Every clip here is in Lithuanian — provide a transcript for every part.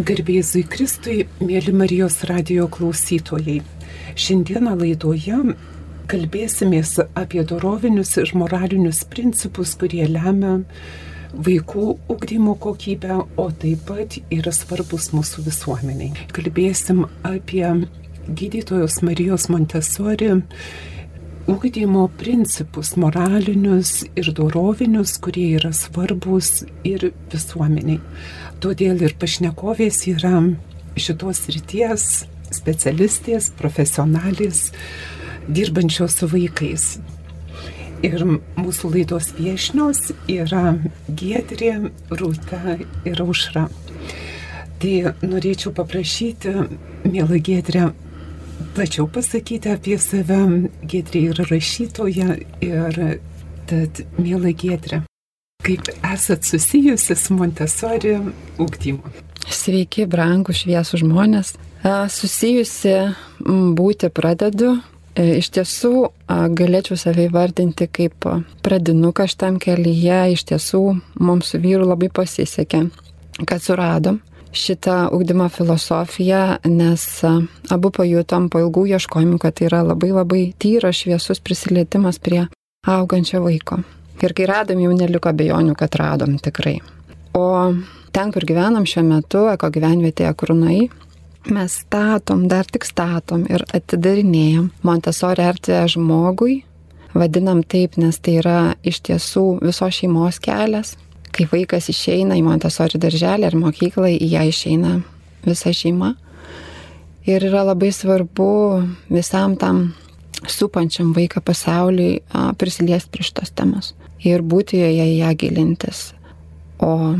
Garbėzui Kristui, mėly Marijos radio klausytojai. Šiandieną laidoje kalbėsimės apie dorovinius ir moralinius principus, kurie lemia vaikų ugdymo kokybę, o taip pat yra svarbus mūsų visuomeniai. Kalbėsim apie gydytojos Marijos Montesori ugdymo principus moralinius ir dorovinius, kurie yra svarbus ir visuomeniai. Todėl ir pašnekovės yra šitos ryties specialistės, profesionalės, dirbančios su vaikais. Ir mūsų laidos viešnios yra Giedrė, Rūta ir Aušra. Tai norėčiau paprašyti, mėla Giedrė, plačiau pasakyti apie save. Giedrė yra rašytoja ir tad, mėla Giedrė, Kaip esat susijusi su Montesori ūkdymu? Sveiki, brangų šviesų žmonės. Susijusi būti pradedu. E, iš tiesų galėčiau save įvardinti kaip pradinuką šitam kelyje. Iš tiesų mums su vyru labai pasisekė, kad suradom šitą ugdymo filosofiją, nes abu pajutom po ilgų ieškojimų, kad tai yra labai labai tyras šviesus prisilietimas prie augančio vaiko. Ir kai radom, jau neliko bejonių, kad radom tikrai. O ten, kur gyvenam šiuo metu, eko gyvenvietėje Krunai, mes statom, dar tik statom ir atidarinėjom Montesori erdvę žmogui. Vadinam taip, nes tai yra iš tiesų visos šeimos kelias. Kai vaikas išeina į Montesori darželį ar mokyklą, į ją išeina visa šeima. Ir yra labai svarbu visam tam supančiam vaiką pasauliui prisiliesti prie šitos temos ir būti joje į ją gilintis. O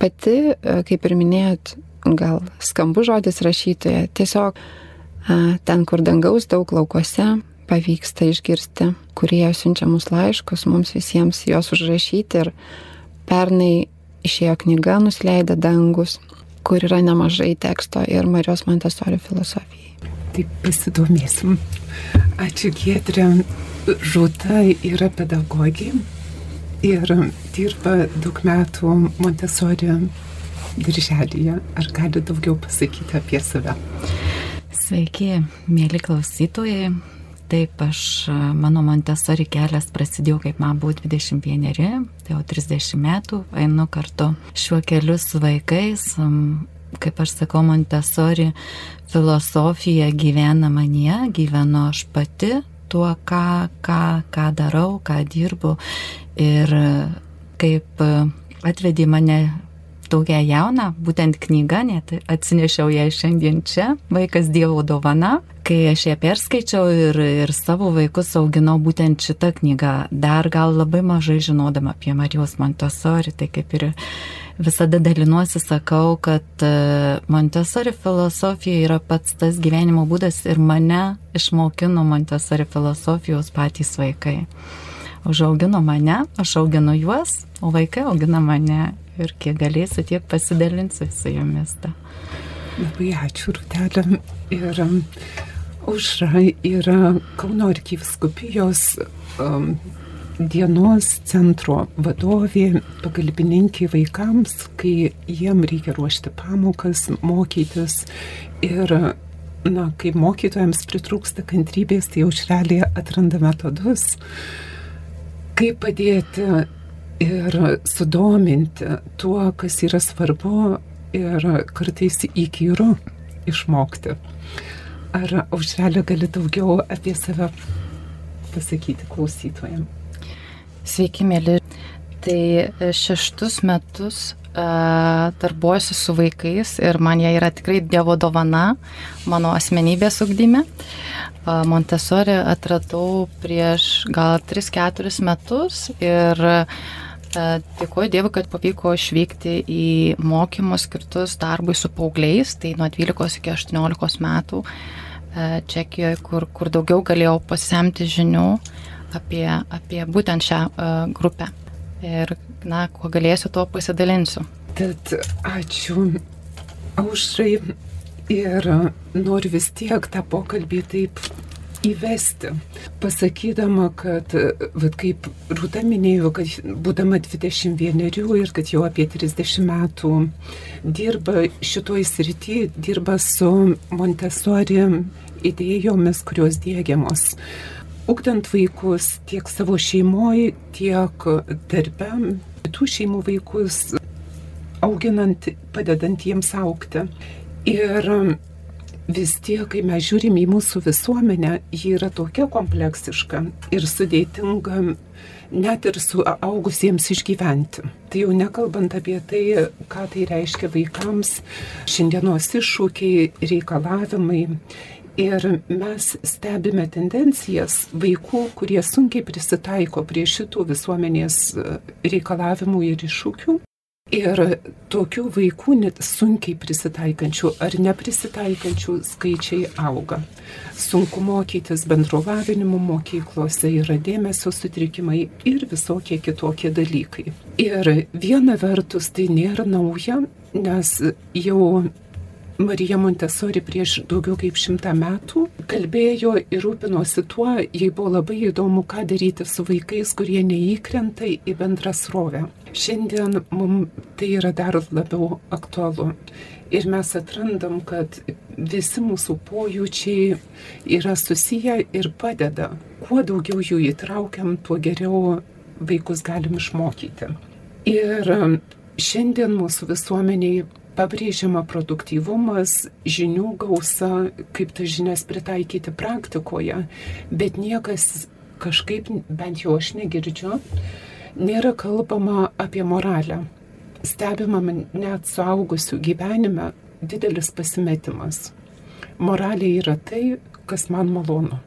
pati, kaip ir minėjot, gal skambu žodis rašytoja, tiesiog ten, kur dangaus daug laukose, pavyksta išgirsti, kurie siunčiamus laiškus, mums visiems juos užrašyti ir pernai išėjo knyga Nusileida dangus, kur yra nemažai teksto ir Marijos Montesori filosofijai. Taip pasidomėsim. Ačiū Giedrė. Žūta yra pedagogė ir dirba daug metų Montesori dirželėje. Ar gali daugiau pasakyti apie save? Sveiki, mėly klausytojai. Taip, aš, mano Montesori kelias prasidėjo, kaip man buvo 21, tai jau 30 metų, einu kartu šiuo keliu su vaikais, kaip aš sakau, Montesori filosofija gyvena manie, gyvenu aš pati tuo, ką, ką, ką darau, ką dirbu ir kaip atvedė mane tokia jauna, būtent knyga, net atsinešiau ją šiandien čia, vaikas Dievo dovana, kai aš ją perskaičiau ir, ir savo vaikus auginau būtent šitą knygą, dar gal labai mažai žinodama apie Marijos Montessori, tai kaip ir visada dalinuosi, sakau, kad e, Montessori filosofija yra pats tas gyvenimo būdas ir mane išmokino Montessori filosofijos patys vaikai. Užaugino mane, aš auginu juos, o vaikai augina mane ir kiek galėsiu, tiek pasidalinsiu su jumis. Ta. Labai ačiū, Rutelė. Ir um, užra yra Kauno arkiviskupijos um, dienos centro vadovė, pagalbininkė vaikams, kai jiem reikia ruošti pamokas, mokytis. Ir, na, kai mokytojams pritrūksta kantrybės, tai aušrelėje atranda metodus, kaip padėti ir sudominti tuo, kas yra svarbu ir kartais įkyru išmokti. Ar aušrelė gali daugiau apie save pasakyti klausytojams? Sveiki, mėly. Tai šeštus metus darbuojuosi su vaikais ir man jie yra tikrai Dievo dovana mano asmenybės ugdyme. Montesori atradau prieš gal 3-4 metus ir Dėkuoju Dievui, kad pavyko išvykti į mokymus skirtus darbui su paaugliais, tai nuo 12 iki 18 metų Čekijoje, kur, kur daugiau galėjau pasisemti žinių apie, apie būtent šią grupę. Ir, na, kuo galėsiu, tuo pasidalinsiu. Tad ačiū aušrai ir noriu vis tiek tą pokalbį taip įvesti, pasakydama, kad, vat, kaip Rūta minėjo, kad būdama 21 ir kad jau apie 30 metų dirba šitoj srity, dirba su Montessori idėjomis, kurios dėgiamos. Ugdant vaikus tiek savo šeimoje, tiek darbe, kitų šeimų vaikus, auginant, padedant jiems aukti. Ir vis tiek, kai mes žiūrim į mūsų visuomenę, ji yra tokia kompleksiška ir sudėtinga net ir su augusiems išgyventi. Tai jau nekalbant apie tai, ką tai reiškia vaikams, šiandienos iššūkiai, reikalavimai. Ir mes stebime tendencijas vaikų, kurie sunkiai prisitaiko prie šitų visuomenės reikalavimų ir iššūkių. Ir tokių vaikų net sunkiai prisitaikančių ar neprisitaikančių skaičiai auga. Sunku mokytis bendrovavinimo mokyklose yra dėmesio sutrikimai ir visokie kitokie dalykai. Ir viena vertus tai nėra nauja, nes jau Marija Montesori prieš daugiau kaip šimtą metų kalbėjo ir rūpinosi tuo, jai buvo labai įdomu, ką daryti su vaikais, kurie neįkrenta į bendrą srovę. Šiandien mums tai yra dar labiau aktualu. Ir mes atrandam, kad visi mūsų pojūčiai yra susiję ir padeda. Kuo daugiau jų įtraukiam, tuo geriau vaikus galim išmokyti. Ir šiandien mūsų visuomeniai pabrėžiama produktyvumas, žinių gausa, kaip tas žinias pritaikyti praktikoje, bet niekas kažkaip, bent jau aš negirdžiu, nėra kalbama apie moralę. Stebima net suaugusių gyvenime didelis pasimetimas. Moralė yra tai, kas man malonu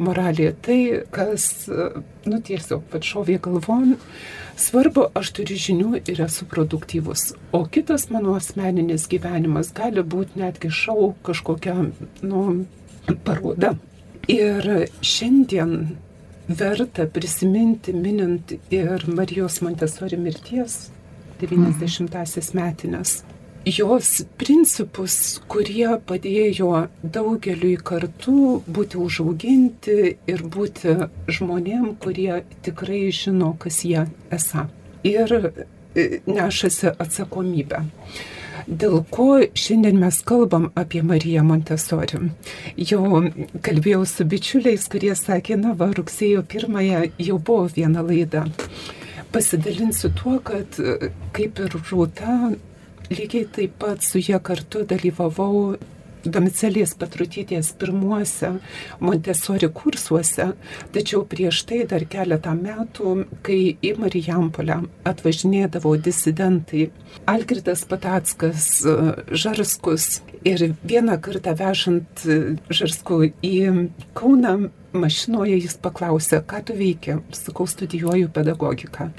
moralė tai, kas, nu tiesiog, pat šovė galvon, svarbu, aš turiu žinių ir esu produktyvus. O kitas mano asmeninis gyvenimas gali būti netgi šau kažkokia, nu, paroda. Ir šiandien verta prisiminti, minint ir Marijos Montesori mirties 90-asias metinės jos principus, kurie padėjo daugeliui kartų būti užauginti ir būti žmonėm, kurie tikrai žino, kas jie esą. Ir e, nešasi atsakomybę. Dėl ko šiandien mes kalbam apie Mariją Montesori. Jau kalbėjau su bičiuliais, kurie sakė, na va, rugsėjo pirmąją jau buvo viena laida. Pasidalinsiu tuo, kad e, kaip ir Rūta lygiai taip pat su jie kartu dalyvavau Domicelės Patrutytės pirmuose Montesori kursuose, tačiau prieš tai dar keletą metų, kai į Marijampolę atvažinėdavo disidentai Algirdas Patackas, Žarskus ir vieną kartą vežant Žarskų į Kauną, mašinoje jis paklausė, ką tu veiki, sakau, studijuoju pedagogiką.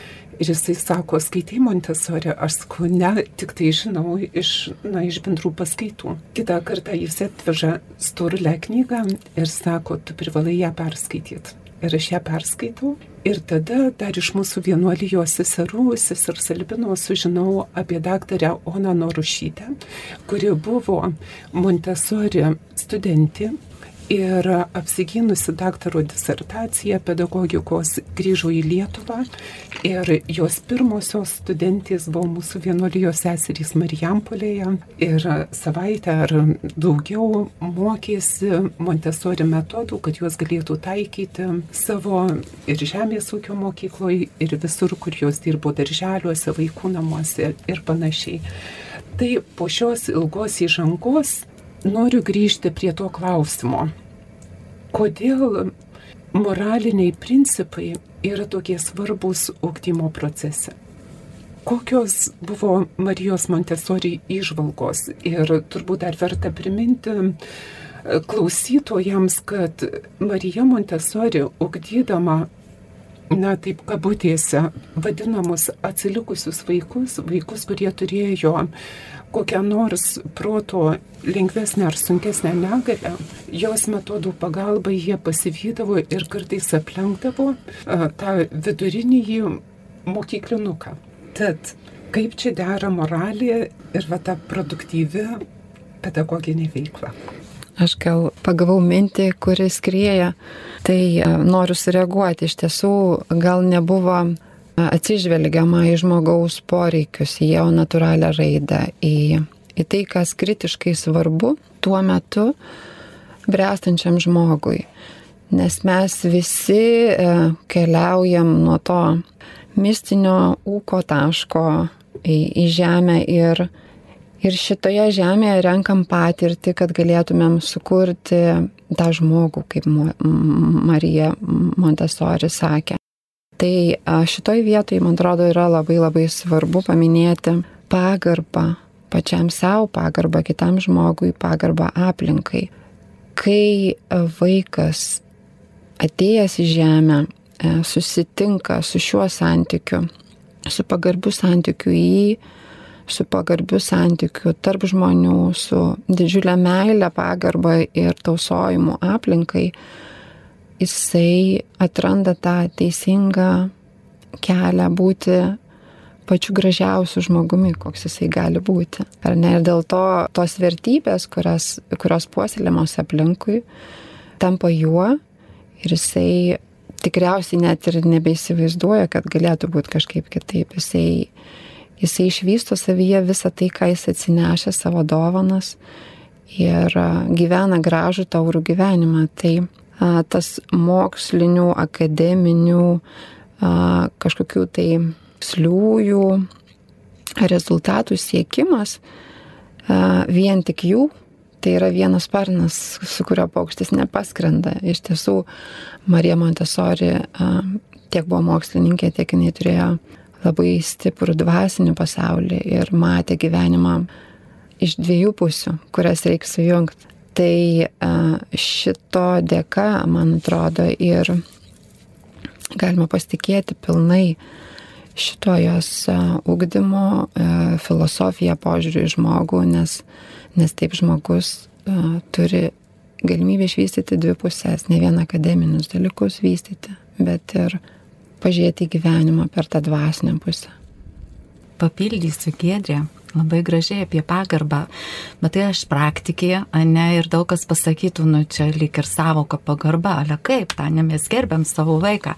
Ir jisai sako, skaitai Montesori, aš sakau, ne, tik tai žinau iš, na, iš bendrų paskaitų. Kitą kartą jis atveža storulę knygą ir sako, tu privalai ją perskaityti. Ir aš ją perskaitau. Ir tada dar iš mūsų vienuolijos seserų, sesers Albino, sužinau apie daktarę Oną Norušytę, kuri buvo Montesori studentė ir apsigynusi daktaro disertaciją pedagogikos grįžo į Lietuvą ir jos pirmosios studentės buvo mūsų vienuolijos seserys Marijampolėje ir savaitę ar daugiau mokėsi Montesori metodų, kad juos galėtų taikyti savo ir žemės ūkio mokykloje ir visur, kur jos dirbo darželiuose, vaikų namuose ir panašiai. Tai po šios ilgos įžangos noriu grįžti prie to klausimo, kodėl moraliniai principai yra tokie svarbus ūkdymo procese. Kokios buvo Marijos Montesori išvalgos ir turbūt dar verta priminti e, klausytojams, kad Marija Montesori ūkdydama na taip kabutėse, vadinamus atsilikusius vaikus, vaikus, kurie turėjo kokią nors proto lengvesnę ar sunkesnę negalę, jos metodų pagalba jie pasivydavo ir kartais aplenkdavo tą vidurinį mokyklinuką. Tad kaip čia dera moralė ir va ta produktyvi pedagoginė veikla? aš gal pagavau mintį, kuris krieja, tai noriu sureaguoti. Iš tiesų, gal nebuvo atsižvelgiama į žmogaus poreikius, į jo natūralią raidą, į, į tai, kas kritiškai svarbu tuo metu brestančiam žmogui. Nes mes visi e, keliaujam nuo to mistinio ūko taško į, į žemę ir Ir šitoje žemėje renkam patirtį, kad galėtumėm sukurti tą žmogų, kaip Marija Montessori sakė. Tai šitoj vietoj, man atrodo, yra labai labai svarbu paminėti pagarbą pačiam savo, pagarbą kitam žmogui, pagarbą aplinkai. Kai vaikas atėjęs į žemę e, susitinka su šiuo santykiu, su pagarbiu santykiu į jį, su pagarbiu santykiu tarp žmonių, su didžiulė meilė, pagarba ir tausojimu aplinkai, jisai atranda tą teisingą kelią būti pačiu gražiausiu žmogumi, koks jisai gali būti. Ar ne? Ir dėl to tos vertybės, kurios, kurios puoselėmos aplinkui, tampa juo ir jisai tikriausiai net ir nebeįsivaizduoja, kad galėtų būti kažkaip kitaip. Jisai jisai išvysto savyje visą tai, ką jis atsinešė savo dovanas ir gyvena gražų taurų gyvenimą. Tai tas mokslinių, akademinių, kažkokių tai sliųjų rezultatų siekimas, vien tik jų, tai yra vienas sparnas, su kurio paukštis nepaskrenda. Iš tiesų, Marija Montessori tiek buvo mokslininkė, tiek jinai turėjo labai stiprų dvasinį pasaulį ir matė gyvenimą iš dviejų pusių, kurias reikia sujungti. Tai šito dėka, man atrodo, ir galima pasitikėti pilnai šito jos ugdymo filosofiją, požiūrį į žmogų, nes, nes taip žmogus turi galimybę išvystyti dvi pusės, ne vien akademinius dalykus vystyti, bet ir pažiūrėti į gyvenimą per tą dvasinę pusę. Papildysiu Gedrė, labai gražiai apie pagarbą, bet tai aš praktikė, ne, ir daug kas pasakytų, nu čia lyg ir savoka pagarba, ale kaip, tą ne mes gerbiam savo vaiką.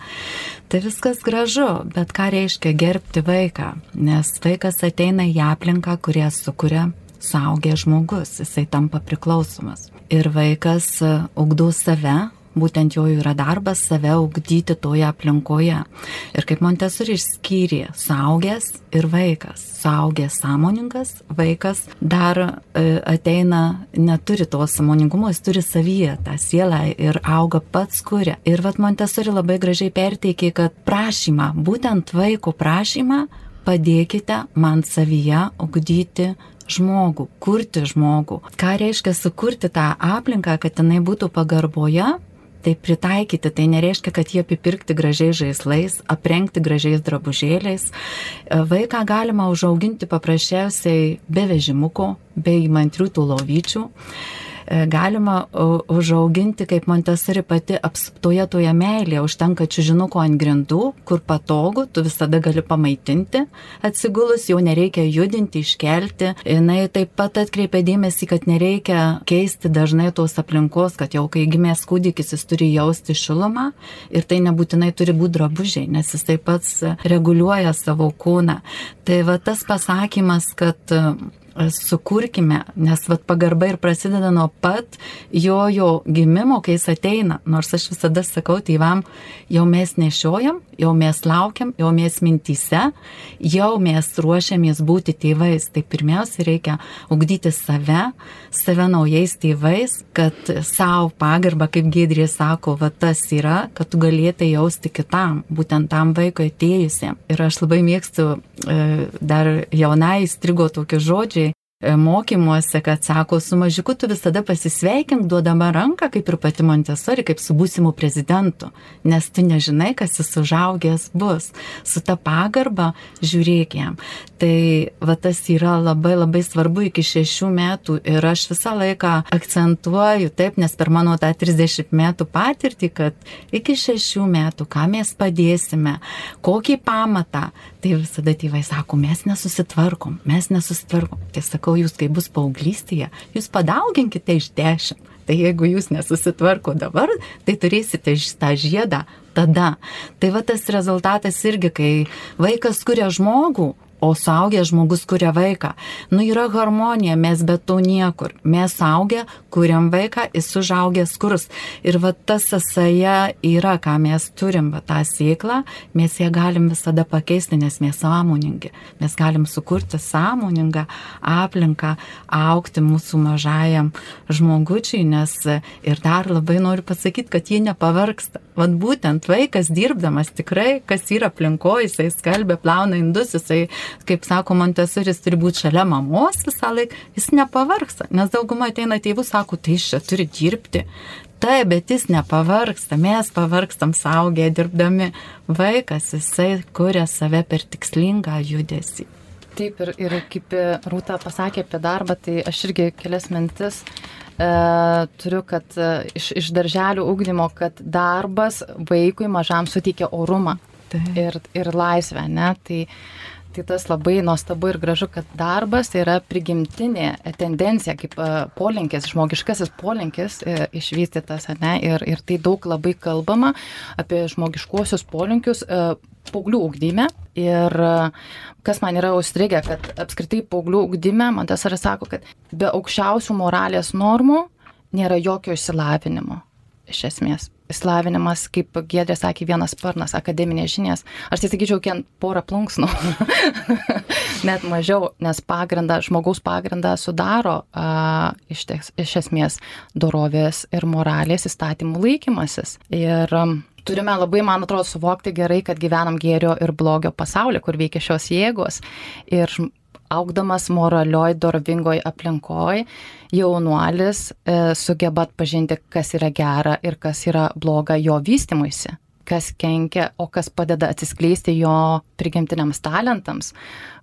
Tai viskas gražu, bet ką reiškia gerbti vaiką, nes vaikas ateina į aplinką, kurią sukuria suaugęs žmogus, jisai tampa priklausomas. Ir vaikas ugdo save, būtent jo yra darbas save ugdyti toje aplinkoje. Ir kaip Montesori išskyrė, saugęs ir vaikas. Saugęs sąmoningas, vaikas dar e, ateina, neturi to sąmoningumo, jis turi savyje tą sielą ir auga pats kuria. Ir vat Montesori labai gražiai perteikė, kad prašymą, būtent vaiko prašymą, padėkite man savyje ugdyti žmogų, kurti žmogų. Ką reiškia sukurti tą aplinką, kad jinai būtų pagarboje, tai pritaikyti, tai nereiškia, kad jie apipirkti gražiais žaislais, aprengti gražiais drabužėliais. Vaiką galima užauginti paprasčiausiai be vežimuko, be įmantrių tų lovyčių. E, galima užauginti, kaip Montesori pati apsuptoje toje meilėje, užtenka čiužinuko ant grindų, kur patogu, tu visada gali pamaitinti, atsigulus jau nereikia judinti, iškelti. Jis taip pat atkreipia dėmesį, kad nereikia keisti dažnai tos aplinkos, kad jau kai gimės kūdikis jis turi jausti šilumą ir tai nebūtinai turi būti drabužiai, nes jis taip pat reguliuoja savo kūną. Tai va tas pasakymas, kad sukurkime, nes vat, pagarba ir prasideda nuo pat jo, jo gimimo, kai jis ateina. Nors aš visada sakau tėvam, jau mes nešiojam, jau mes laukiam, jau mes mintyse, jau mes ruošiamės būti tėvais. Tai pirmiausia reikia ugdyti save, save naujais tėvais, kad savo pagarbą, kaip Gedrė sako, va tas yra, kad tu galėtai jausti kitam, būtent tam vaikui atėjusiam. Ir aš labai mėgstu e, dar jaunai strigo tokie žodžiai mokymuose, kad sako, su mažiuku tu visada pasisveikink, duodama ranką, kaip ir pati Montesori, kaip su būsimu prezidentu, nes tu nežinai, kas jis užaugęs bus. Su ta pagarba žiūrėk jam. Tai va tas yra labai labai svarbu iki šešių metų ir aš visą laiką akcentuoju taip, nes per mano tą 30 metų patirtį, kad iki šešių metų, ką mes padėsime, kokį pamatą, tai visada tėvai sako, mes nesusitvarkom, mes nesusitvarkom. Tai sakau, jūs kai bus paauglystėje, jūs padauginkite iš dešimt Tai jeigu jūs nesusitvarko dabar, tai turėsite tą žiedą tada. Tai va tas rezultatas irgi, kai vaikas kuria žmogų, o suaugęs žmogus kuria vaiką. Nu yra harmonija, mes be to niekur. Mes suaugę, kuriam vaiką, jis užaugęs kurs. Ir va tas sąsaja yra, ką mes turim, va tą sėklą, mes ją galim visada pakeisti, nes mes sąmoningi. Mes galim sukurti sąmoningą aplinką, aukti mūsų mažajam žmogučiai, nes ir dar labai noriu pasakyti, kad jie nepavarksta. Vat būtent vaikas dirbdamas tikrai, kas yra aplinkoje, jisai skalbė, plauna indus, jisai kaip sako Montesoris, turi būti šalia mamos visą laiką, jis nepavarksta, nes dauguma ateina tėvų, sako, tai iš čia turi dirbti. Taip, bet jis nepavarksta, mes pavarkstam saugę dirbdami. Vaikas, jisai kuria save per tikslingą judesį. Taip, ir, ir kaip Rūta pasakė apie darbą, tai aš irgi kelias mintis e, turiu, kad e, iš, iš darželių ūkdymo, kad darbas vaikui mažam suteikia orumą Taip. ir, ir laisvę, ne? Tai, Tai tas labai nuostabu ir gražu, kad darbas yra prigimtinė tendencija, kaip e, polinkis, žmogiškasis polinkis e, išvystytas, ne? Ir, ir tai daug labai kalbama apie žmogiškuosius polinkius e, paauglių ugdyme. Ir kas man yra užstrigę, kad apskritai paauglių ugdyme, man tas yra sako, kad be aukščiausių moralės normų nėra jokio išsilavinimo iš esmės išsilavinimas, kaip Gėdrė sakė, vienas sparnas, akademinės žinias. Aš tai sakyčiau, kiek porą plunksnų, net mažiau, nes pagrindą, žmogaus pagrindą sudaro a, iš, iš esmės dorovės ir moralės įstatymų laikymasis. Ir a, turime labai, man atrodo, suvokti gerai, kad gyvenam gėrio ir blogio pasaulyje, kur veikia šios jėgos. Ir augdamas moralioj, dorvingoj aplinkoj, jaunuolis e, sugeba atpažinti, kas yra gera ir kas yra bloga jo vystimuisi kas kenkia, o kas padeda atsiskleisti jo prigimtiniams talentams,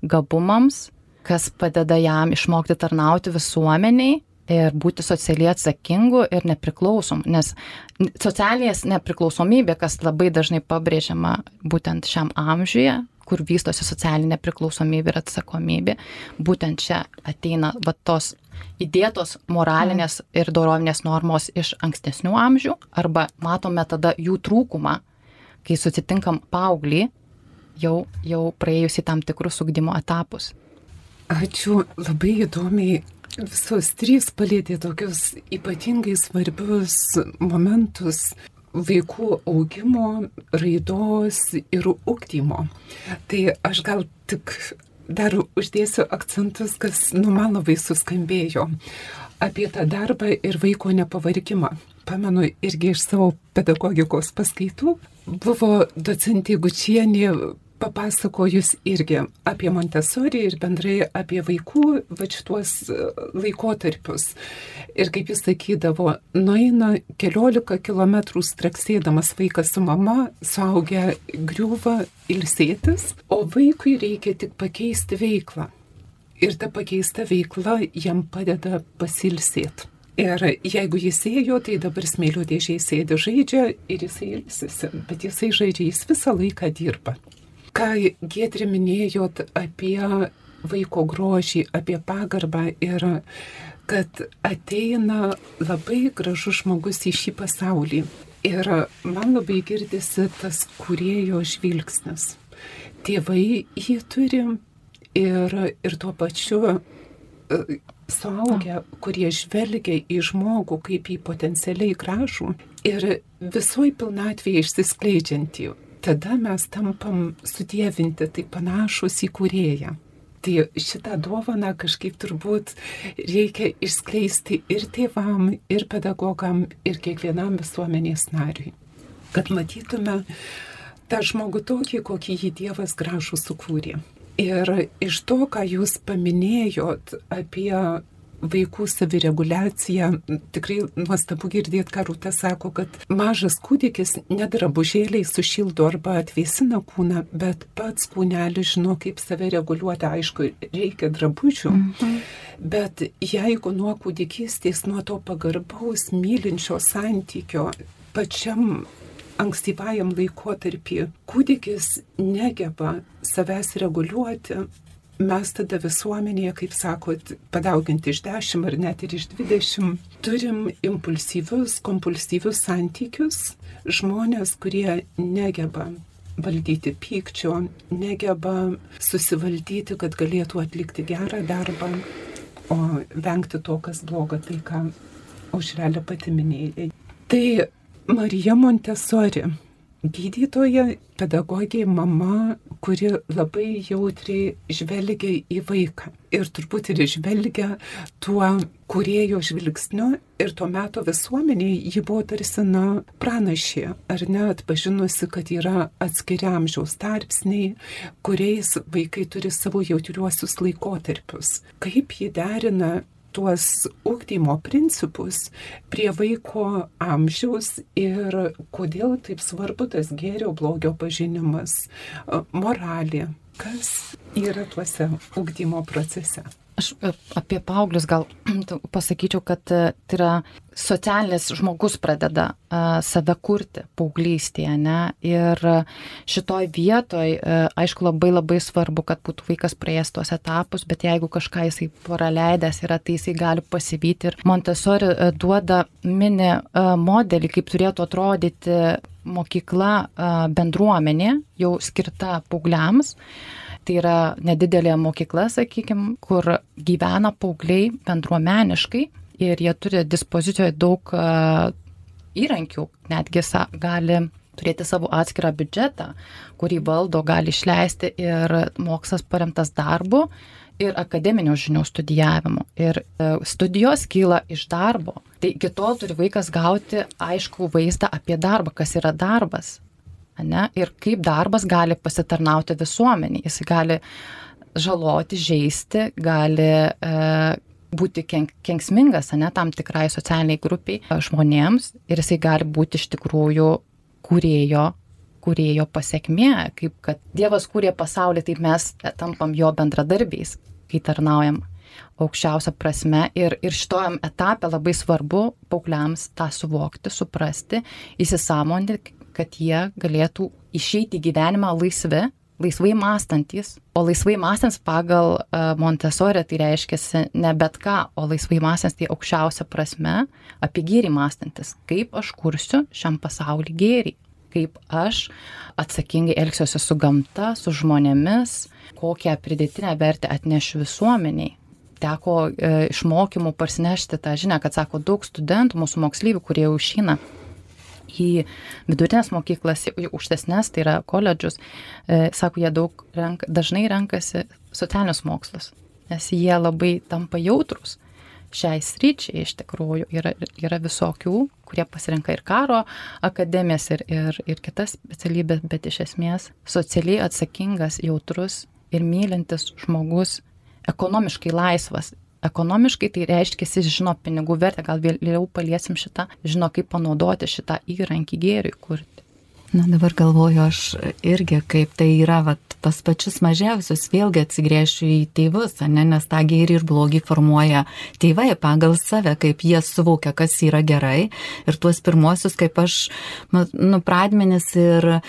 gabumams, kas padeda jam išmokti tarnauti visuomeniai ir būti socialiai atsakingu ir nepriklausom, nes socialinės nepriklausomybė, kas labai dažnai pabrėžiama būtent šiam amžiuje, kur vystosi socialinė priklausomybė ir atsakomybė, būtent čia ateina va tos įdėtos moralinės ir dorovinės normos iš ankstesnių amžių, arba matome tada jų trūkumą, kai susitinkam paauglį, jau, jau praėjusi tam tikrus ugdymo etapus. Ačiū, labai įdomiai visos trys palėtė tokius ypatingai svarbius momentus vaikų augimo, raidos ir ūkdymo. Tai aš gal tik dar uždėsiu akcentus, kas nu man labai suskambėjo apie tą darbą ir vaiko nepavargimą. Pamenu irgi iš savo pedagogikos paskaitų. Buvo docentė Gučienė papasakojus irgi apie Montesori ir bendrai apie vaikų va šituos e, laikotarpius. Ir kaip jis sakydavo, nueina keliolika kilometrų straksėdamas vaikas su mama, suaugę griūva ilsėtis, o vaikui reikia tik pakeisti veiklą. Ir ta pakeista veikla jam padeda pasilsėti. Ir jeigu jis ėjo, tai dabar smėlio dėžiai sėdi žaidžia ir jisai ilsisi, bet jisai žaidžia, jis visą laiką dirba ką Gėdri minėjot apie vaiko grožį, apie pagarbą ir kad ateina labai gražus žmogus į šį pasaulį. Ir man labai girdisi tas kurėjo žvilgsnis. Tėvai jį turi ir, ir tuo pačiu e, suaugę, kurie žvelgia į žmogų kaip į potencialiai gražų ir visoj pilnatvėje išsiskleidžiantį tada mes tampam sudėvinti, tai panašus į kurėją. Tai šitą dovaną kažkaip turbūt reikia išskleisti ir tėvam, ir pedagogam, ir kiekvienam visuomenės nariui. Kad matytume tą žmogų tokį, kokį jį Dievas gražų sukūrė. Ir iš to, ką jūs paminėjot apie vaikų savireguliacija. Tikrai nuostabu girdėti, ką Rūta sako, kad mažas kūdikis nedrabužėliai sušildo arba atvėsina kūną, bet pats kūnelis žino, kaip save reguliuoti. Aišku, reikia drabužių. Mhm. Bet jeigu nuo kūdikystės, nuo to pagarbaus, mylinčio santykio pačiam ankstyvajam laikotarpį kūdikis negeba savęs reguliuoti, mes tada visuomenėje, kaip sakot, padauginti iš 10 ar net ir iš 20, turim impulsyvius, kompulsyvius santykius, žmonės, kurie negeba valdyti pykčio, negeba susivaldyti, kad galėtų atlikti gerą darbą, o vengti to, kas bloga, tai ką užrelė pati minėjai. Tai Marija Montesori gydytoja, pedagogė, mama, kuri labai jautriai žvelgia į vaiką. Ir turbūt ir žvelgia tuo kurėjo žvilgsniu ir tuo metu visuomeniai ji buvo tarsi, na, pranašė, ar ne, atpažinusi, kad yra atskiriamžiaus tarpsniai, kuriais vaikai turi savo jautriuosius laikotarpius. Kaip ji derina tuos ūkdymo principus prie vaiko amžiaus ir kodėl taip svarbu tas gėrio blogio pažinimas, moralė, kas yra tuose ūkdymo procese. Aš e, apie paauglius gal pasakyčiau, kad e, tai yra socialinis žmogus pradeda uh, save kurti paauglystėje, ne? Ir šitoj vietoj, aišku, labai labai svarbu, kad būtų vaikas praėjęs tuos etapus, bet jeigu kažką jisai praleidęs yra, tai jisai gali pasivyti. Ir Montessori duoda mini modelį, kaip turėtų atrodyti mokykla bendruomenė, jau skirta paaugliams. Tai yra nedidelė mokykla, sakykime, kur gyvena paaugliai bendruomeniškai ir jie turi dispozicijoje daug įrankių, netgi gali turėti savo atskirą biudžetą, kurį valdo, gali išleisti ir mokslas paremtas darbu ir akademinio žinių studijavimu. Ir e, studijos kyla iš darbo. Tai iki tol turi vaikas gauti aišku vaizdą apie darbą, kas yra darbas ne, ir kaip darbas gali pasitarnauti visuomeniai. Jis gali žaloti, žaisti, gali e, būti kenk, kenksmingas, ne, tam tikrai socialiniai grupiai e, žmonėms. Ir jisai gali būti iš tikrųjų kūrėjo, kūrėjo pasiekmė, kaip kad Dievas kūrė pasaulį, taip mes tampam jo bendradarbiais, kai tarnaujam aukščiausia prasme. Ir, ir šitojam etapė labai svarbu paaugliams tą suvokti, suprasti, įsisamoninti, kad jie galėtų išeiti į gyvenimą laisvi, laisvai mąstantis, o laisvai mąstants pagal uh, Montesori tai reiškia ne bet ką, o laisvai mąstants tai aukščiausia prasme apie gėrį mąstantis, kaip aš kursiu šiam pasauliu gėrį, kaip aš atsakingai elgsiuosi su gamta, su žmonėmis, kokią pridėtinę vertę atnešiu visuomeniai. Teko e, iš mokymų parsinešti tą žinią, kad sako daug studentų, mūsų mokslyvių, kurie jau išeina į vidutinės mokyklas, į aukštesnės, tai yra koledžus, e, sako, jie daug renk, dažnai renkasi socialinius mokslus, nes jie labai tampa jautrus. Šiai sryčiai iš tikrųjų yra, yra visokių, kurie pasirenka ir karo akademijas, ir, ir, ir kitas specialybės, bet iš esmės socialiai atsakingas, jautrus ir mylintis žmogus, ekonomiškai laisvas ekonomiškai tai reiškia, jis žino pinigų vertę, gal vėliau paliesim šitą, žino kaip panaudoti šitą įrankį gėriui kurti. Na dabar galvoju aš irgi, kaip tai yra, vat, pas pačius mažiausius vėlgi atsigrėšiu į tėvus, ne, nes tą gėrį ir blogį formuoja tėvai pagal save, kaip jie suvokia, kas yra gerai. Ir tuos pirmosius, kaip aš, nu, pradmenis ir e,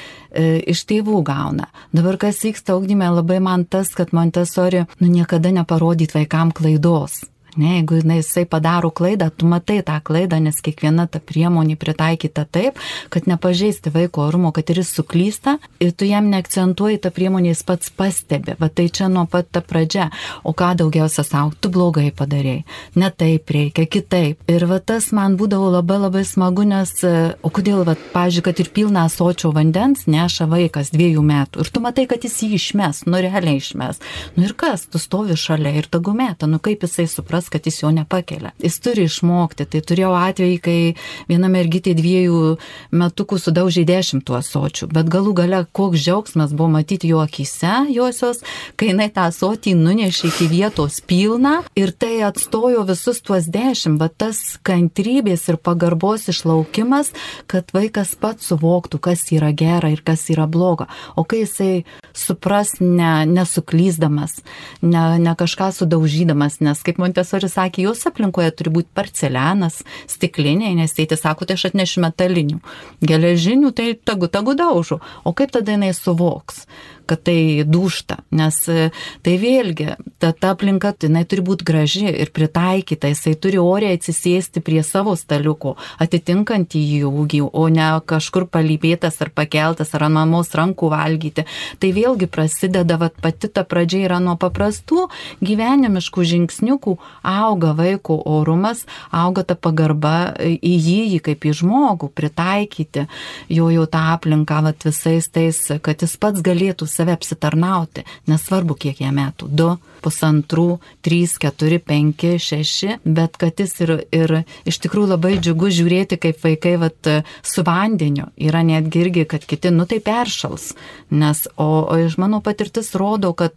iš tėvų gauna. Dabar kas vyksta augdyme, labai man tas, kad Montesori, nu, niekada neparodyt vaikam klaidos. Ne, jeigu jisai padaro klaidą, tu matai tą klaidą, nes kiekviena ta priemonė pritaikyta taip, kad nepažeisti vaiko orumo, kad ir jis suklysta ir tu jam neakcentuoji tą priemonę, jis pats pastebi. Va tai čia nuo pat ta pradžia. O ką daugiausia savo, tu blogai padarėjai, ne taip reikia, kitaip. Ir va tas man būdavo labai labai smagu, nes, o kodėl, va, pažiūrėjau, kad ir pilną sočio vandens neša vaikas dviejų metų ir tu matai, kad jis jį išmes, nu realiai išmes. Nu ir kas, tu stovi šalia ir tagų metą, nu kaip jisai supras supras, kad jis jo nepakelia. Jis turi išmokti. Tai turėjau atvejį, kai viena mergytė dviejų metukų sudaužė dešimt tų asočių, bet galų gale koks džiaugsmas buvo matyti jo akise josios, kai jinai tą asotį nunešė iki vietos pilną ir tai atstojo visus tuos dešimt, bet tas kantrybės ir pagarbos išlaukimas, kad vaikas pats suvoktų, kas yra gera ir kas yra bloga. O kai jisai supras ne, nesuklyzdamas, ne, ne kažką sudaužydamas, nes kaip Montes profesorius sakė, jos aplinkoje turi būti parcelianas, stikliniai, nes tėtis sako, tai aš atnešiu metalinių. Geležinių, tai tagu, tagu daužu. O kaip tada jinai suvoks? Kad tai dušta, nes e, tai vėlgi, ta, ta aplinka, jinai turi būti graži ir pritaikyta, jisai turi oriai atsisėsti prie savo staliuko, atitinkant į jų ūgį, o ne kažkur palypėtas ar pakeltas ar ant mamos rankų valgyti. Tai vėlgi prasideda, vat, pati ta pradžia yra nuo paprastų gyvenimiškų žingsniukų, auga vaiko orumas, auga ta pagarba į jį kaip į žmogų, pritaikyti jo jau tą aplinką vat, visais tais, kad jis pats galėtų save apsitarnauti, nesvarbu kiek jam metų - du, pusantrų, trys, keturi, penki, šeši, bet kad jis ir, ir iš tikrųjų labai džiugu žiūrėti, kaip vaikai vat, su vandeniu yra netgi irgi, kad kiti, nu tai peršals, nes, o, o iš mano patirtis rodo, kad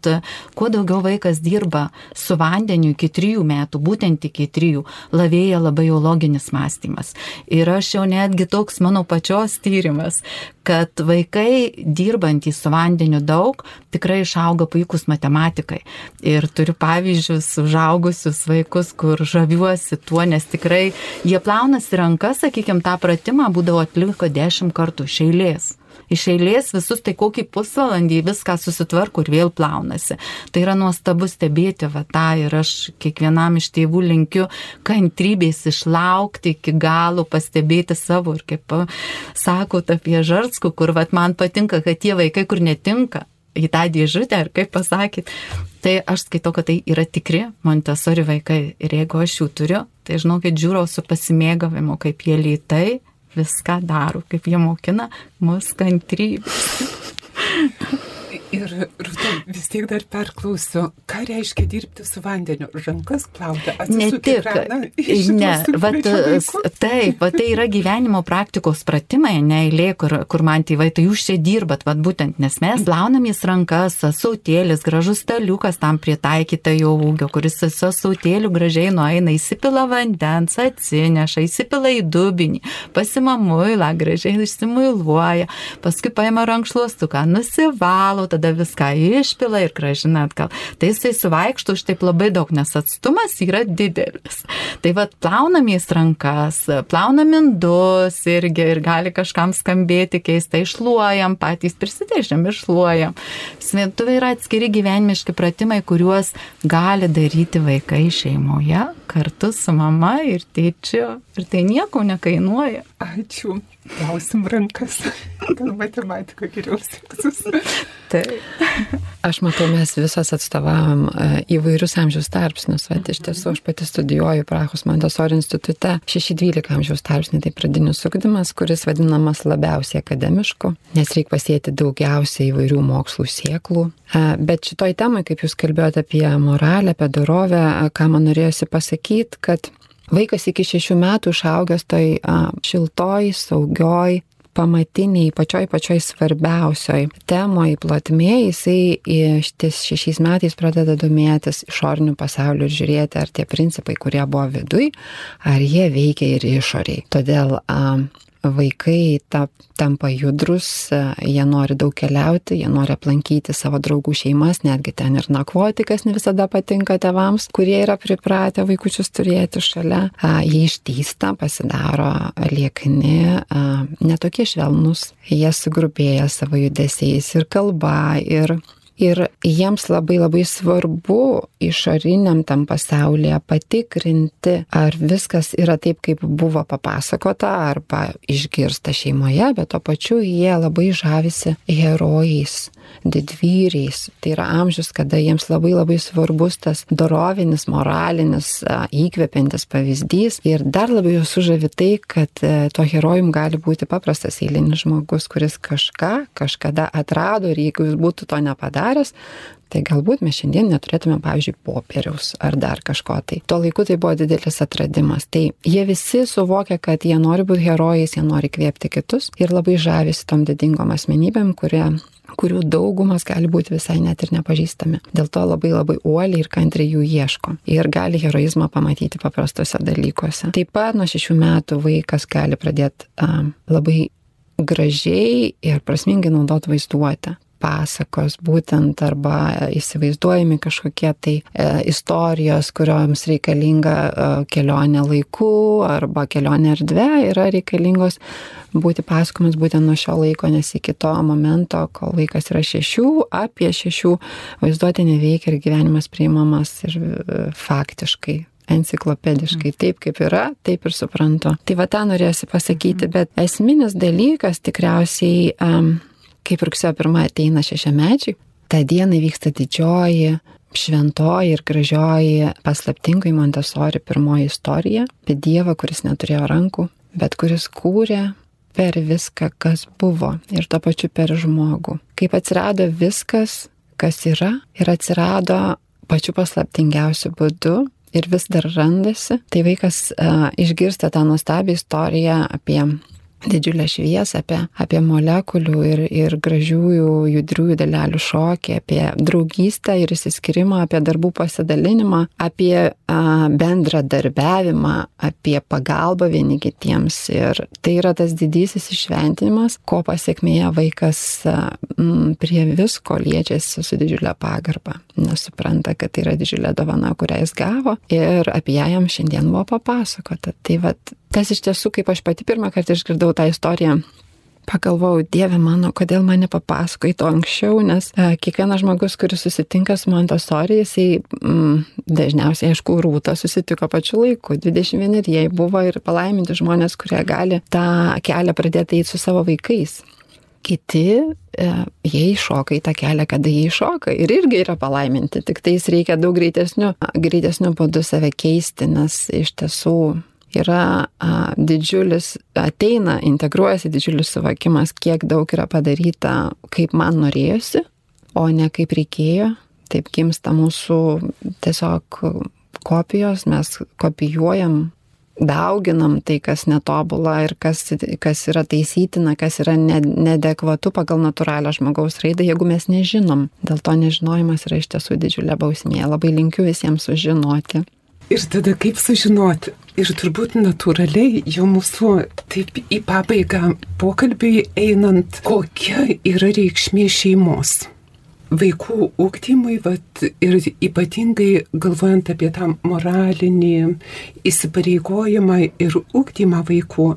kuo daugiau vaikas dirba su vandeniu iki trijų metų, būtent iki trijų, lavėja labai jau loginis mąstymas. Ir aš jau netgi toks mano pačios tyrimas, kad vaikai dirbantys su vandeniu daug tikrai išauga puikus matematikai. Ir turiu pavyzdžius užaugusius vaikus, kur žaviuosi tuo, nes tikrai jie plaunasi rankas, sakykime, tą pratimą būdavo atliko dešimt kartų iš eilės iš eilės visus, tai kokį pusvalandį viską susitvarko ir vėl plaunasi. Tai yra nuostabu stebėti va tą ir aš kiekvienam iš tėvų linkiu kantrybės išlaukti iki galo, pastebėti savo ir kaip sakot apie žarskų, kur va man patinka, kad tie vaikai, kur netinka, į tą dėžutę, ar kaip pasakyt. Tai aš skaitau, kad tai yra tikri Montessori vaikai ir jeigu aš jų turiu, tai žinokit, žiūrau su pasimėgavimu, kaip jie lytai viską daro, kaip jie mokina mus kantrybės. Ir Rūta, vis tiek dar perklausiu, ką reiškia dirbti su vandeniu? Rankas plauti, ne tik. Ne, vat, taip, vat, tai yra gyvenimo praktikos pratimai, neįlė, kur, kur man tėvai, tai jūs čia dirbat, vat, būtent, nes mes plaunamės rankas, sautėlis, gražus staliukas tam pritaikyta jo ūgio, kuris su sautėliu gražiai nueina, įsipila vandens, atsineša, įsipila į dubinį, pasima muilą, gražiai išsimuiluoja, paskui paima rankšluostuką, nusivalo, tada tada viską išpila ir gražina atgal. Tai jisai suvaikštų už taip labai daug, nes atstumas yra didelis. Tai vad plaunamės rankas, plaunam indus irgi ir gali kažkam skambėti keistai, išluojam, patys prisidėžiam, išluojam. Sventuvai yra atskiri gyvenimiški pratimai, kuriuos gali daryti vaikai šeimoje kartu su mama ir tėčiu. Ir tai nieko nekainuoja. Ačiū. Klausim rankas. Gal matematika geriau seksis. Taip. Aš matau, mes visos atstovavom e, įvairius amžiaus tarpsnius. Vat, iš tiesų, aš pati studijuoju Prahos Montessori institute 6-12 amžiaus tarpsnį, tai pradinis ugdymas, kuris vadinamas labiausiai akademišku, nes reikia pasėti daugiausiai įvairių mokslų sieklų. E, bet šitoj temai, kaip jūs kalbėjote apie moralę, apie dorovę, ką man norėjosi pasakyti, kad Vaikas iki šešių metų išaugęs toj šiltoj, saugioj, pamatiniai, pačioj pačioj svarbiausioj temoj plotmėje, jisai šties šešiais metais pradeda domėtis išoriniu pasauliu ir žiūrėti, ar tie principai, kurie buvo viduj, ar jie veikia ir išoriai. Todėl a, vaikai ta, tampa judrus, jie nori daug keliauti, jie nori aplankyti savo draugų šeimas, netgi ten ir nakvoti, kas ne visada patinka tevams, kurie yra pripratę vaikučius turėti šalia. Jie ištysta, pasidaro liekni, netokie švelnus, jie sugrupėja savo judesiais ir kalba, ir Ir jiems labai labai svarbu išoriniam tam pasaulyje patikrinti, ar viskas yra taip, kaip buvo papasakota arba išgirsta šeimoje, bet to pačiu jie labai žavisi herojais didvyriais. Tai yra amžius, kada jiems labai labai svarbus tas dorovinis, moralinis, įkvepiantis pavyzdys. Ir dar labiau sužavi tai, kad e, to herojum gali būti paprastas eilinis žmogus, kuris kažką kažkada atrado ir jeigu jis būtų to nepadaręs, Tai galbūt mes šiandien neturėtume, pavyzdžiui, popieriaus ar dar kažko tai. Tuo laiku tai buvo didelis atradimas. Tai jie visi suvokia, kad jie nori būti herojais, jie nori kvėpti kitus ir labai žavisi tom didingom asmenybėm, kurie kurių daugumas gali būti visai net ir nepažįstami. Dėl to labai labai uoliai ir kantriai jų ieško. Ir gali heroizmą pamatyti paprastuose dalykuose. Taip pat nuo šešių metų vaikas gali pradėti um, labai gražiai ir prasmingai naudoti vaizduotę pasakos būtent arba įsivaizduojami kažkokie tai e, istorijos, kurioms reikalinga e, kelionė laiku arba kelionė erdvė yra reikalingos būti pasakomis būtent nuo šio laiko, nes iki to momento, kol vaikas yra šešių, apie šešių vaizduotė neveikia ir gyvenimas priimamas ir e, faktiškai enciklopediškai. Taip kaip yra, taip ir suprantu. Tai va tą norėsiu pasakyti, bet esminis dalykas tikriausiai um, kaip rugsėjo pirmą ateina šešiamečiai, tą dieną vyksta didžioji, šventoji ir gražioji paslaptingai Montesori pirmoji istorija apie Dievą, kuris neturėjo rankų, bet kuris kūrė per viską, kas buvo ir to pačiu per žmogų. Kaip atsirado viskas, kas yra ir atsirado pačiu paslaptingiausiu būdu ir vis dar randasi, tai vaikas uh, išgirsta tą nuostabią istoriją apie didžiulę šviesą, apie, apie molekulių ir, ir gražiųjų judriųjų dalelių šokį, apie draugystę ir įsiskirimą, apie darbų pasidalinimą, apie a, bendradarbiavimą, apie pagalbą vieni kitiems. Ir tai yra tas didysis išventinimas, ko pasiekmėje vaikas a, m, prie visko liečiasi su didžiulė pagarba, nesupranta, kad tai yra didžiulė dovana, kurią jis gavo ir apie ją jam šiandien buvo papasakota. Tai vad tas iš tiesų, kaip aš pati pirmą kartą išgirdau tą istoriją, pagalvojau, Dieve mano, kodėl mane papasakoji to anksčiau, nes e, kiekvienas žmogus, kuris susitinka su Montessori, jisai mm, dažniausiai, aišku, rūta susitiko pačiu laiku. 21 jie buvo ir palaiminti žmonės, kurie gali tą kelią pradėti eiti su savo vaikais. Kiti, e, jie iššoka į tą kelią, kada jie iššoka ir irgi yra palaiminti, tik tais reikia daug greitesnių, greitesnių būdų save keisti, nes iš tiesų yra a, didžiulis, ateina, integruojasi didžiulis suvokimas, kiek daug yra padaryta, kaip man norėjosi, o ne kaip reikėjo. Taip gimsta mūsų tiesiog kopijos, mes kopijuojam, dauginam tai, kas netobula ir kas, kas yra taisytina, kas yra nedekvatu pagal natūralią žmogaus raidą, jeigu mes nežinom. Dėl to nežinojimas yra iš tiesų didžiulė bausmė. Labai linkiu visiems sužinoti. Ir tada kaip sužinoti? Ir turbūt natūraliai jau mūsų taip į pabaigą pokalbiui einant, kokia yra reikšmė šeimos. Vaikų ūkdymui, vat, ir ypatingai galvojant apie tą moralinį įsipareigojimą ir ūkdymą vaikų,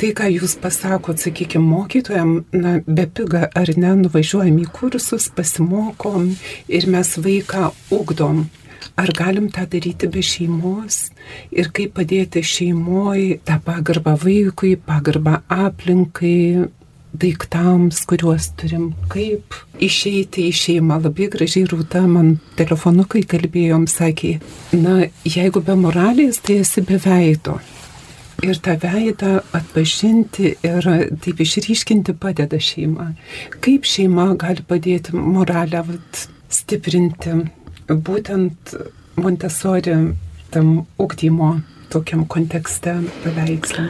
tai ką jūs pasakot, sakykime, mokytojam, na, be piga ar ne, nuvažiuojam į kursus, pasimokom ir mes vaiką ūkdom Ar galim tą daryti be šeimos ir kaip padėti šeimoje tą pagarbą vaikui, pagarbą aplinkai, daiktams, kuriuos turim, kaip išeiti į šeimą. Labai gražiai rūta man telefonu, kai kalbėjom, sakė, na, jeigu be moralės, tai esi be veido. Ir tą veidą atpažinti ir taip išryškinti padeda šeima. Kaip šeima gali padėti moralę vat, stiprinti, būtent Montessori tam ugdymo tokiam kontekste paveikslą.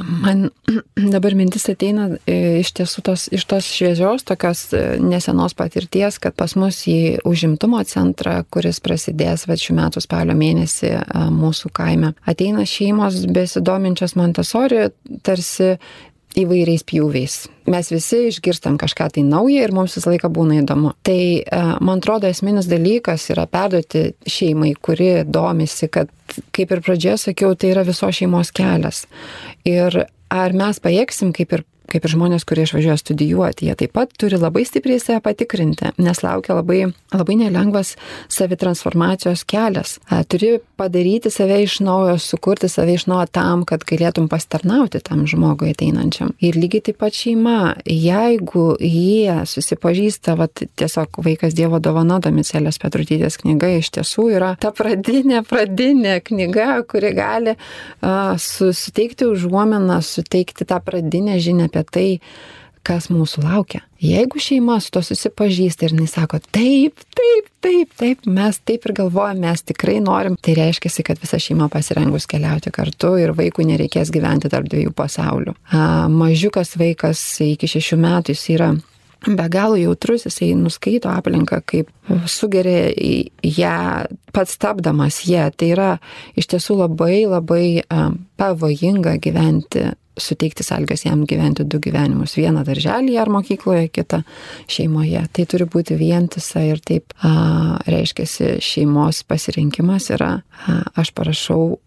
Man dabar mintis ateina e, iš tiesų tos, iš tos šviežios, tokios e, nesenos patirties, kad pas mus į užimtumo centrą, kuris prasidės va šių metų spalio mėnesį e, mūsų kaime, ateina šeimos besidominčios Montessori tarsi įvairiais pjūviais. Mes visi išgirstam kažką tai naują ir mums visą laiką būna įdomu. Tai e, man atrodo esminis dalykas yra perduoti šeimai, kuri domisi, kad, kaip ir pradžioje sakiau, tai yra viso šeimos kelias. Ir ar mes pajėgsim, kaip ir kaip ir žmonės, kurie išvažiuoja studijuoti, jie taip pat turi labai stipriai save patikrinti, nes laukia labai, labai nelengvas savitransformacijos kelias. Turi padaryti save iš naujo, sukurti save iš naujo tam, kad galėtum pastarnauti tam žmogui ateinančiam. Ir lygiai taip pat šeima, jeigu jie susipažįsta, va, tiesiog vaikas Dievo dovana, Domicelės Petrutytės knyga iš tiesų yra ta pradinė, pradinė knyga, kuri gali uh, suteikti užuomeną, suteikti tą pradinę žinią apie apie tai, kas mūsų laukia. Jeigu šeima su to susipažįsta ir jis sako, taip, taip, taip, taip, mes taip ir galvojame, mes tikrai norim, tai reiškia, kad visa šeima pasirengus keliauti kartu ir vaikui nereikės gyventi tarp dviejų pasaulių. A, mažiukas vaikas iki šešių metų jis yra be galo jautrus, jisai nuskaito aplinką, kaip sugeria ją pats tapdamas ją. Tai yra iš tiesų labai labai pavojinga gyventi suteikti sąlygas jam gyventi du gyvenimus. Vieną darželėje ar mokykloje, kitą šeimoje. Tai turi būti vientisa ir taip reiškia šeimos pasirinkimas yra, a, aš parašau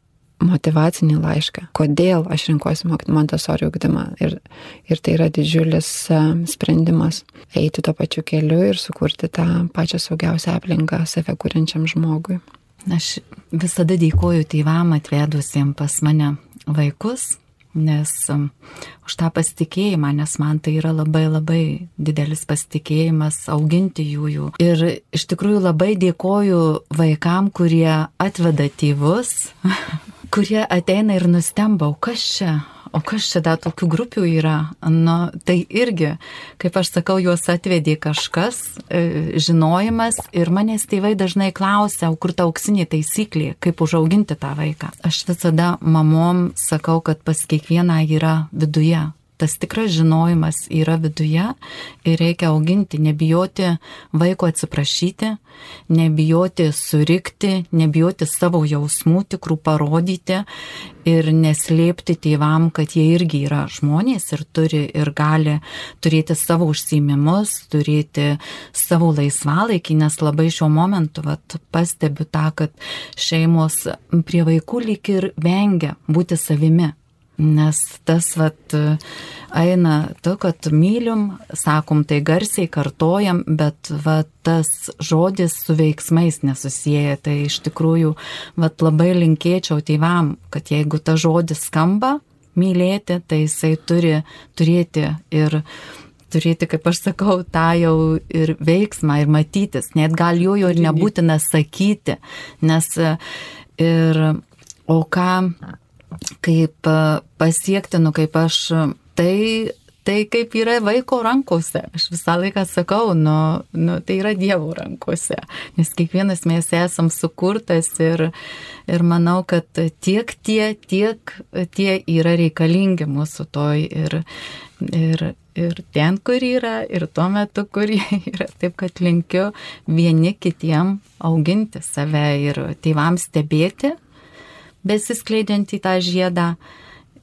motivacinį laišką, kodėl aš rinkuosi Montessori ugdymą. Ir, ir tai yra didžiulis sprendimas eiti tuo pačiu keliu ir sukurti tą pačią saugiausią aplinką save kūrenčiam žmogui. Aš visada dėkoju tėvam atvedusiems pas mane vaikus, nes um, už tą pasitikėjimą, nes man tai yra labai labai didelis pasitikėjimas auginti jų jų. Ir iš tikrųjų labai dėkoju vaikam, kurie atveda tėvus, kurie ateina ir nustemba, o kas čia, o kas čia dar tokių grupių yra? Nu, tai irgi, kaip aš sakau, juos atvedė kažkas, e, žinojimas ir manęs tėvai dažnai klausia, o kur ta auksinė taisyklė, kaip užauginti tą vaiką. Aš visada mamom sakau, kad pas kiekvieną yra viduje tas tikras žinojimas yra viduje ir reikia auginti, nebijoti vaiko atsiprašyti, nebijoti surikti, nebijoti savo jausmų tikrų parodyti ir neslėpti tėvam, kad jie irgi yra žmonės ir turi ir gali turėti savo užsiemimus, turėti savo laisvalaikį, nes labai šiuo momentu vat, pastebiu tą, kad šeimos prie vaikų lyg ir vengia būti savimi Nes tas vat eina to, kad mylim, sakom tai garsiai, kartojam, bet vat tas žodis su veiksmais nesusiję. Tai iš tikrųjų vat labai linkėčiau tėvam, kad jeigu ta žodis skamba mylėti, tai jisai turi turėti ir turėti, kaip aš sakau, tą jau ir veiksmą, ir matytis. Net gal jo jau ir nebūtina sakyti, nes ir o ką kaip e, pasiekti, nu kaip aš, tai, tai kaip yra vaiko rankose. Aš visą laiką sakau, nu, nu, tai yra Dievo rankose, nes kiekvienas mes esam sukurtas ir, ir manau, kad tiek tie, tiek tie yra reikalingi mūsų toj ir, ir, ir ten, kur yra, ir tuo metu, kur yra. Taip, kad linkiu vieni kitiem auginti save ir tėvams stebėti besiskleidžiant į tą žiedą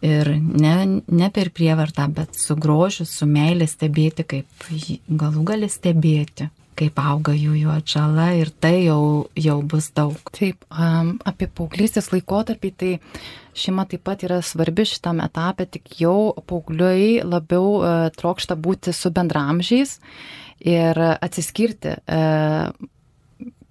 ir ne, ne per prievartą, bet su grožiu, su meilė stebėti, kaip galų gali stebėti kaip auga jų jų atžala ir tai jau, jau bus daug. Taip, um, apie paauglystės laikotarpį, tai šeima taip pat yra svarbi šitame etape, tik jau paaugliui labiau uh, trokšta būti su bendramžiais ir atsiskirti. Uh,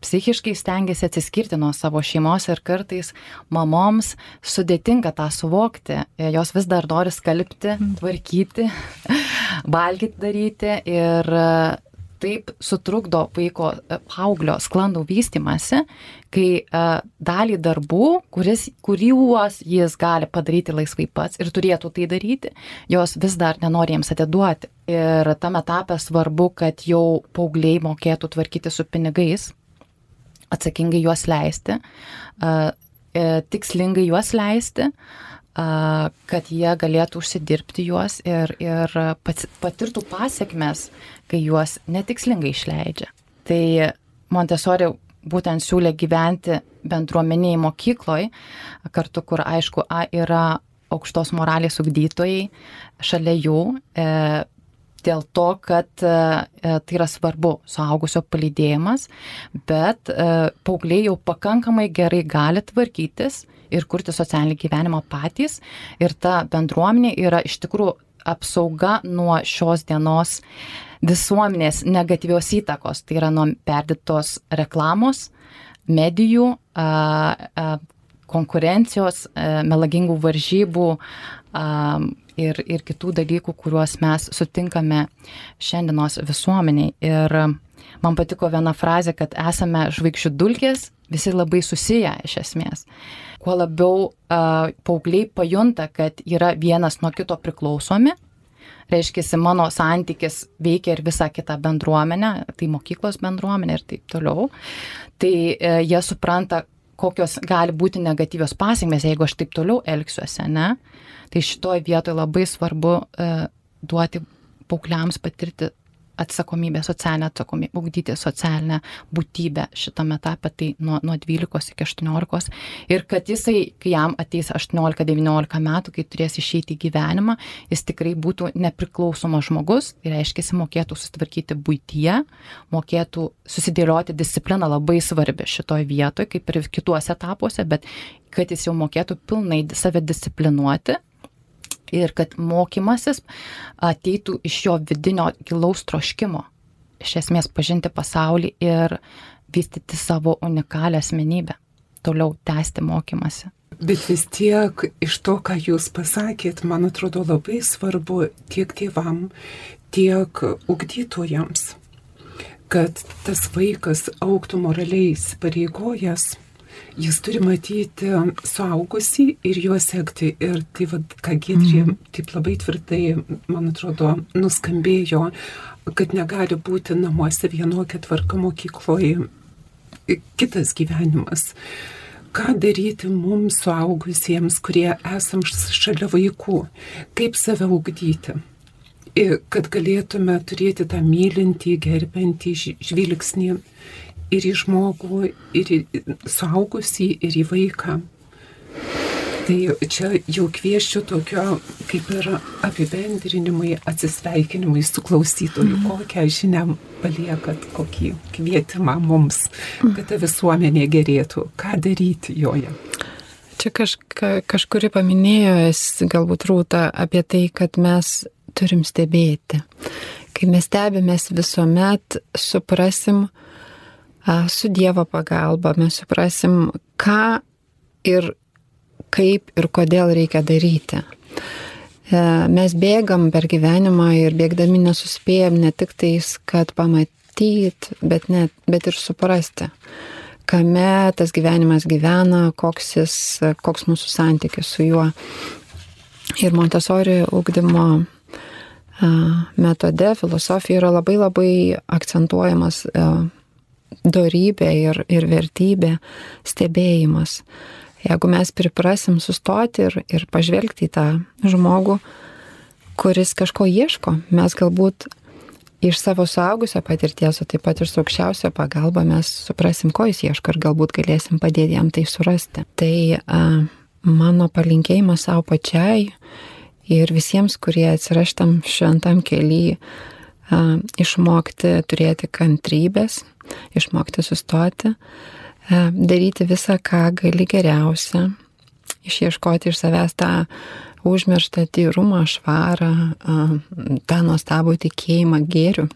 psichiškai stengiasi atsiskirti nuo savo šeimos ir kartais mamoms sudėtinga tą suvokti. Jos vis dar nori skalbti, mhm. tvarkyti, valgyti daryti ir taip sutrukdo vaiko e, paauglio sklandų vystimasi, kai uh, dalį darbų, kuris, kuriuos jis gali padaryti laisvai pats ir turėtų tai daryti, jos vis dar nenori jiems atiduoti. Ir tam etapė svarbu, kad jau paaugliai mokėtų tvarkyti su pinigais, atsakingai juos leisti, e, tikslingai juos leisti, kad jie galėtų užsidirbti juos ir, ir patirtų pasiekmes, kai juos netikslingai išleidžia. Tai Montesori būtent siūlė gyventi bendruomeniai mokykloj, kartu, kur aišku, A yra aukštos moralės ugdytojai, šalia jų e, dėl to, kad e, e, tai yra svarbu suaugusio palydėjimas, bet e, paaugliai jau pakankamai gerai gali tvarkytis ir kurti socialinį gyvenimą patys. Ir ta bendruomenė yra iš tikrųjų apsauga nuo šios dienos visuomenės negatyvios įtakos. Tai yra nuo perdėtos reklamos, medijų, konkurencijos, melagingų varžybų ir, ir kitų dalykų, kuriuos mes sutinkame šiandienos visuomeniai. Ir man patiko viena frazė, kad esame žvaigždžių dulkės, visi labai susiję iš esmės. Kuo labiau uh, paaugliai pajunta, kad yra vienas nuo kito priklausomi, reiškia, mano santykis veikia ir visą kitą bendruomenę, tai mokyklos bendruomenė ir taip toliau, tai uh, jie supranta, kokios gali būti negatyvios pasiekmes, jeigu aš taip toliau elgsiuosi, ne? Tai šitoje vietoje labai svarbu e, duoti paaugliams patirti atsakomybę, socialinę atsakomybę, ugdyti socialinę būtybę šitame etape, tai nuo, nuo 12 iki 18. Ir kad jisai, kai jam ateis 18-19 metų, kai turės išeiti į gyvenimą, jis tikrai būtų nepriklausomas žmogus, tai reiškia, jis mokėtų susitvarkyti būtyje, mokėtų susidėlioti discipliną labai svarbi šitoje vietoje, kaip ir kituose etapuose, bet kad jis jau mokėtų pilnai save disciplinuoti ir kad mokymasis ateitų iš jo vidinio gilaus troškimo, iš esmės pažinti pasaulį ir vystyti savo unikalią asmenybę, toliau tęsti mokymasi. Bet vis tiek iš to, ką jūs pasakėt, man atrodo labai svarbu tiek tėvam, tiek ugdytojams, kad tas vaikas auktų moraliai įsipareigojęs jis turi matyti suaugusį ir juos sekti. Ir tai, vad, ką Gedrė mm. taip labai tvirtai, man atrodo, nuskambėjo, kad negali būti namuose vienokia tvarka mokykloje kitas gyvenimas. Ką daryti mums suaugusiems, kurie esam šalia vaikų, kaip save ugdyti, kad galėtume turėti tą mylintį, gerbentį žvilgsnį ir į žmogų, ir į suaugusį, ir į vaiką. Tai čia jau kvieščiau tokio kaip ir apibendrinimui, atsisveikinimui su klausytoju, mhm. kokią žinią paliekat, kokį kvietimą mums, kad ta visuomenė gerėtų, ką daryti joje. Čia kažka, kažkuri paminėjo, galbūt rūta, apie tai, kad mes turim stebėti. Kai mes stebimės visuomet, suprasim, su Dievo pagalba mes suprasim, ką ir kaip ir kodėl reikia daryti. E, mes bėgam per gyvenimą ir bėgdami nesuspėjom ne tik tais, kad pamatyt, bet, net, bet ir suprasti, kame tas gyvenimas gyvena, koks, jis, koks mūsų santykis su juo. Ir Montessori ugdymo metode, filosofija yra labai labai akcentuojamas dorybė ir, ir vertybė stebėjimas. Jeigu mes priprasim sustoti ir, ir pažvelgti į tą žmogų, kuris kažko ieško, mes galbūt iš savo suaugusio patirties, o taip pat ir su aukščiausio pagalba mes suprasim, ko jis ieško ir galbūt galėsim padėti jam tai surasti. Tai a, mano palinkėjimas savo pačiai ir visiems, kurie atsiraštam šventam keliui, išmokti turėti kantrybės, išmokti sustoti, daryti visą, ką gali geriausia, išieškoti iš savęs tą užmirštą tyrumą, švarą, tą nuostabų tikėjimą gėrių.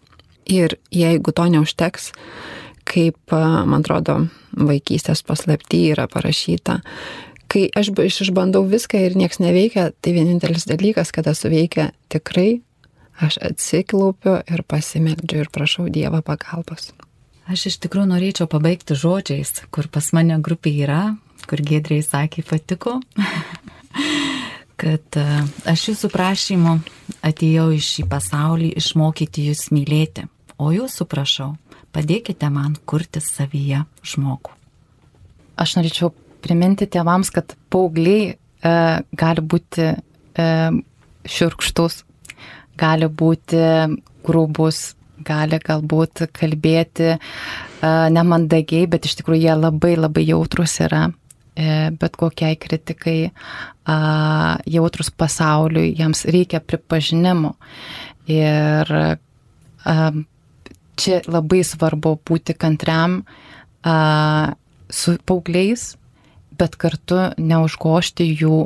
Ir jeigu to neužteks, kaip, man atrodo, vaikystės paslapty yra parašyta, kai aš išbandau viską ir nieks neveikia, tai vienintelis dalykas, kada suveikia tikrai aš atsiklaupiu ir pasimeldžiu ir prašau Dievo pagalbos. Aš iš tikrųjų norėčiau pabaigti žodžiais, kur pas mane grupė yra, kur Gedriai sakė patiko, kad e, aš jūsų prašymu atėjau į šį pasaulį išmokyti jūs mylėti, o jūsų prašau, padėkite man kurti savyje žmogų. Aš norėčiau priminti tėvams, kad paaugliai e, gali būti e, šiurkštus, gali būti grūbus, gali galbūt kalbėti uh, nemandagiai, bet iš tikrųjų jie labai labai jautrus yra e, bet kokiai kritikai, jautrus pasauliui, jiems reikia pripažinimo. Ir čia labai svarbu būti kantriam su paaugliais, bet kartu neužgošti jų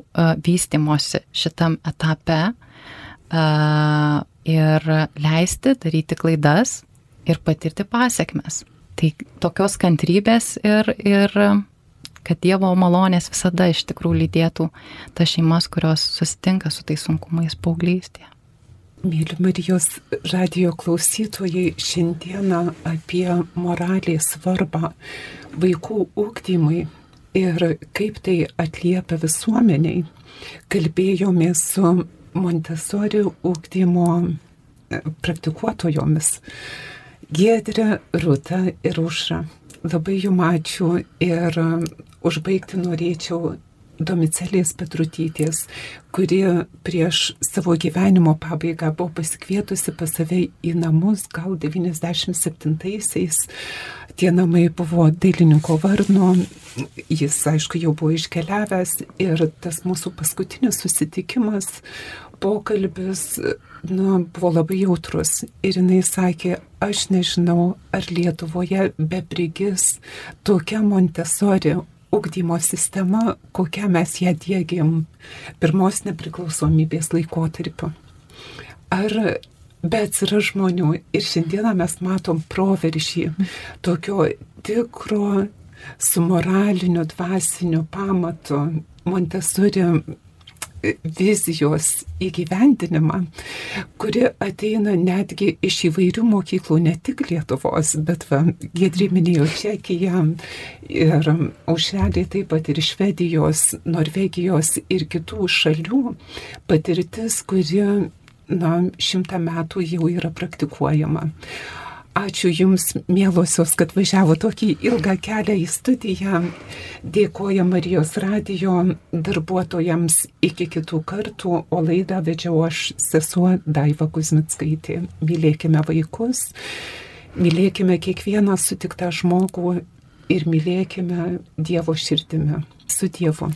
vystimosi šitam etape ir leisti daryti klaidas ir patirti pasiekmes. Tai tokios kantrybės ir, ir kad Dievo malonės visada iš tikrųjų lydėtų tas šeimas, kurios susitinka su tais sunkumais paauglystėje. Mėly Marijos radio klausytojai, šiandieną apie moralės svarbą vaikų ūkdymui ir kaip tai atliepia visuomeniai. Kalbėjomės su Montessori ūkdymo e, praktikuotojomis. Giedrė, Rūta ir Užra. Labai jum ačiū ir e, užbaigti norėčiau Domicelės Petrutytės, kuri prieš savo gyvenimo pabaigą buvo pasikvietusi pas save į namus, gal 97-aisiais. Tie namai buvo dailininko Varno, jis aišku jau buvo iškeliavęs ir tas mūsų paskutinis susitikimas, pokalbis nu, buvo labai jautrus. Ir jinai sakė, aš nežinau, ar Lietuvoje beprigis tokia Montesori ugdymo sistema, kokią mes ją dėgiam pirmos nepriklausomybės laikotarpiu. Ar bet yra žmonių ir šiandieną mes matom proveržį tokio tikro su moraliniu, dvasiniu pamatu. Montesori vizijos įgyvendinimą, kuri ateina netgi iš įvairių mokyklų, ne tik Lietuvos, bet Gedri minėjo Čekiją ir aušelė taip pat ir Švedijos, Norvegijos ir kitų šalių patirtis, kuri na, šimtą metų jau yra praktikuojama. Ačiū Jums, mielosios, kad važiavo tokį ilgą kelią į studiją. Dėkoja Marijos radio darbuotojams iki kitų kartų, o laidą vedžiau aš sesuo Daiva Kuzmitskaitė. Mylėkime vaikus, mylėkime kiekvieną sutiktą žmogų ir mylėkime Dievo širdimi. Su Dievu.